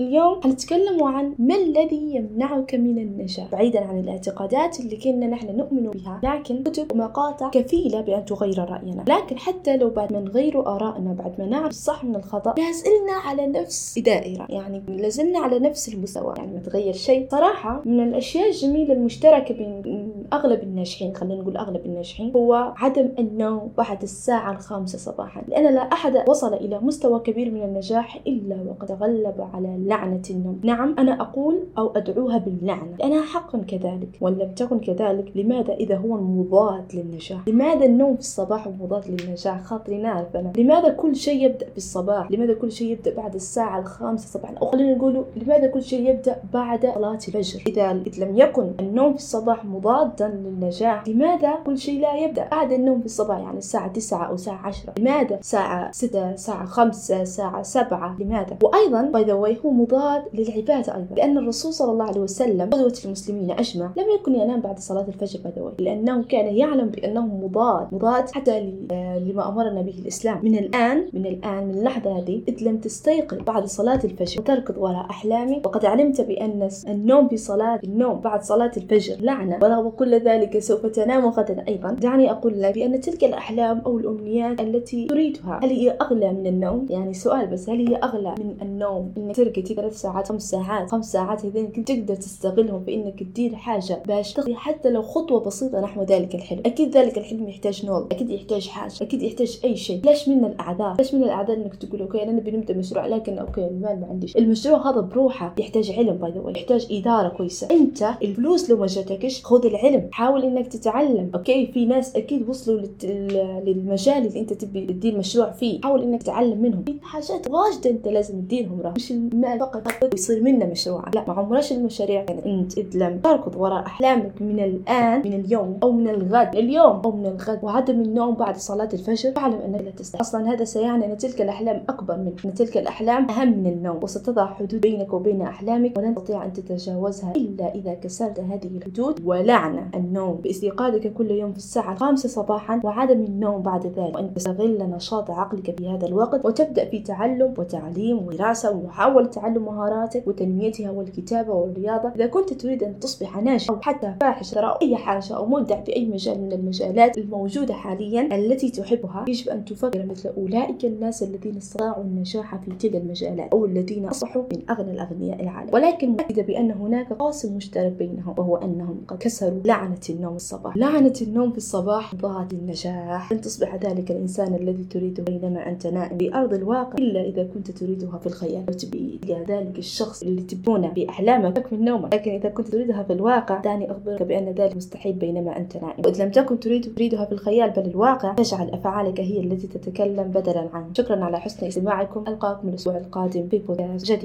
اليوم حنتكلم عن ما الذي يمنعك من النجاح بعيدا عن الاعتقادات اللي كنا نحن نؤمن بها لكن كتب ومقاطع كفيلة بأن تغير رأينا. لكن حتى لو بعد ما نغير آرائنا بعد ما نعرف الصح من الخطأ لازلنا على نفس دائرة يعني لازلنا على نفس المستوى. يعني ما تغير شيء. صراحة من الأشياء الجميلة المشتركة بين أغلب الناجحين خلينا نقول أغلب الناجحين هو عدم النوم بعد الساعة الخامسة صباحا. لأن لا أحد وصل إلى مستوى كبير من النجاح إلا وقد تغلب على لعنة النوم. نعم أنا أقول أو أدعوها باللعنة. لأنها حقا كذلك وإن لم تكن كذلك لماذا إذا هو مضاد للنجاح؟ لماذا النوم في الصباح مضاد للنجاح؟ خاطري نعرف أنا لماذا كل شيء يبدأ في الصباح؟ لماذا كل شيء يبدأ بعد الساعة الخامسة صباحا؟ أو خلينا نقول لماذا كل شيء يبدأ بعد صلاة الفجر؟ إذا لم يكن النوم في الصباح مضادا للنجاح لماذا كل شيء لا يبدأ؟ بعد النوم في الصباح يعني الساعة 9 أو الساعة 10 لماذا؟ ساعة 6 ساعة 5 ساعة 7 لماذا؟ وأيضا by the way هو مضاد للعبادة أيضا. لأن الرسول صلى الله عليه وسلم قدوة المسلمين أجمع لم يكن ينام بعد صلاة الفجر why لأنه كان يعلم بأنه مضاد مضاد حتى لما أمرنا به الإسلام. من الآن من الآن من اللحظة هذه إذ لم تستيقظ بعد صلاة الفجر وتركض وراء أحلامك وقد علمت بأن النوم في صلاة النوم بعد صلاة الفجر لعنة. ورغم كل ذلك سوف تنام غدا أيضا. دعني أقول لك بأن تلك الأحلام أو الأمنيات التي تريدها هل هي أغلى من النوم؟ يعني سؤال بس هل هي أغلى من النوم إنك ترقد ثلاث ساعات خمس ساعات. خمس ساعات هذين تقدر تستغلهم في إنك تدير حاجة باش تخطي حتى لو خطوة بسيطة نحو ذلك الحلم. أكيد ذلك الحلم يحتاج نوم. أكيد يحتاج حاجة. أكيد يحتاج أي شيء. ليش من الأعذار. ليش من الأعذار إنك تقول okay أنا نبي نبدأ مشروع لكن okay المال ما عنديش. المشروع هذا بروحه يحتاج علم باي يحتاج إدارة كويسة. أنت الفلوس لو ما جاتكش خذ العلم. حاول إنك تتعلم. أوكي في ناس أكيد وصلوا للمجال اللي أنت تبي تدير مشروع فيه. حاول إنك تتعلم منهم. في حاجات واجدة أنت لازم تديرهم راه. مش المال فقط يصير منه مشروع. لا ما عمرش المشاريع يعني أنت إذ لم تركض وراء أحلامك من الآن من اليوم أو من الغد. اليوم أو من الغد. وعدم النوم بعد صلاة الفجر. فاعلم أنك لا تستطيع أصلا هذا سيعني أن تلك الأحلام أكبر منك. أن تلك الأحلام أهم من النوم. وستضع حدود بينك وبين أحلامك ولن تستطيع أن تتجاوزها إلا إذا كسرت هذه الحدود. ولعنة النوم باستيقاظك كل يوم في الساعة الخامسة صباحا. وعدم النوم بعد ذلك. وأن تستغل نشاط عقلك في هذا الوقت وتبدأ في تعلم وتعليم ودراسة ومحاولة تعلم مهاراتك وتنميتها والكتابة والرياضة. إذا كنت تريد أن تصبح ناجح أو حتى فاحش أو أي حاجة أو مبدع في أي مجال من المجالات الموجودة حاليا التي تحبها يجب أن تفكر مثل أولئك الناس الذين استطاعوا النجاح في تلك المجالات أو الذين أصبحوا من أغنى الأغنياء العالم. ولكن مؤكدة بأن هناك قاسم مشترك بينهم وهو أنهم قد كسروا لعنة النوم الصباح. لعنة النوم في الصباح ضاد النجاح لن تصبح ذلك الإنسان الذي تريده بينما أنت نائم بأرض الواقع إلا إذا كنت تريدها في الخيال. وتبي ذلك الشخص اللي تبونه بأحلامك من نومك لكن إذا كنت تريدها في الواقع دعني أخبرك بأن ذلك مستحيل بينما أنت نائم. وإذا لم تكن تريد تريدها في الخيال بل الواقع تجعل أفعالك هي التي تتكلم بدلا عنك شكرا على حسن استماعكم. ألقاكم الأسبوع القادم في بودكاست جديد.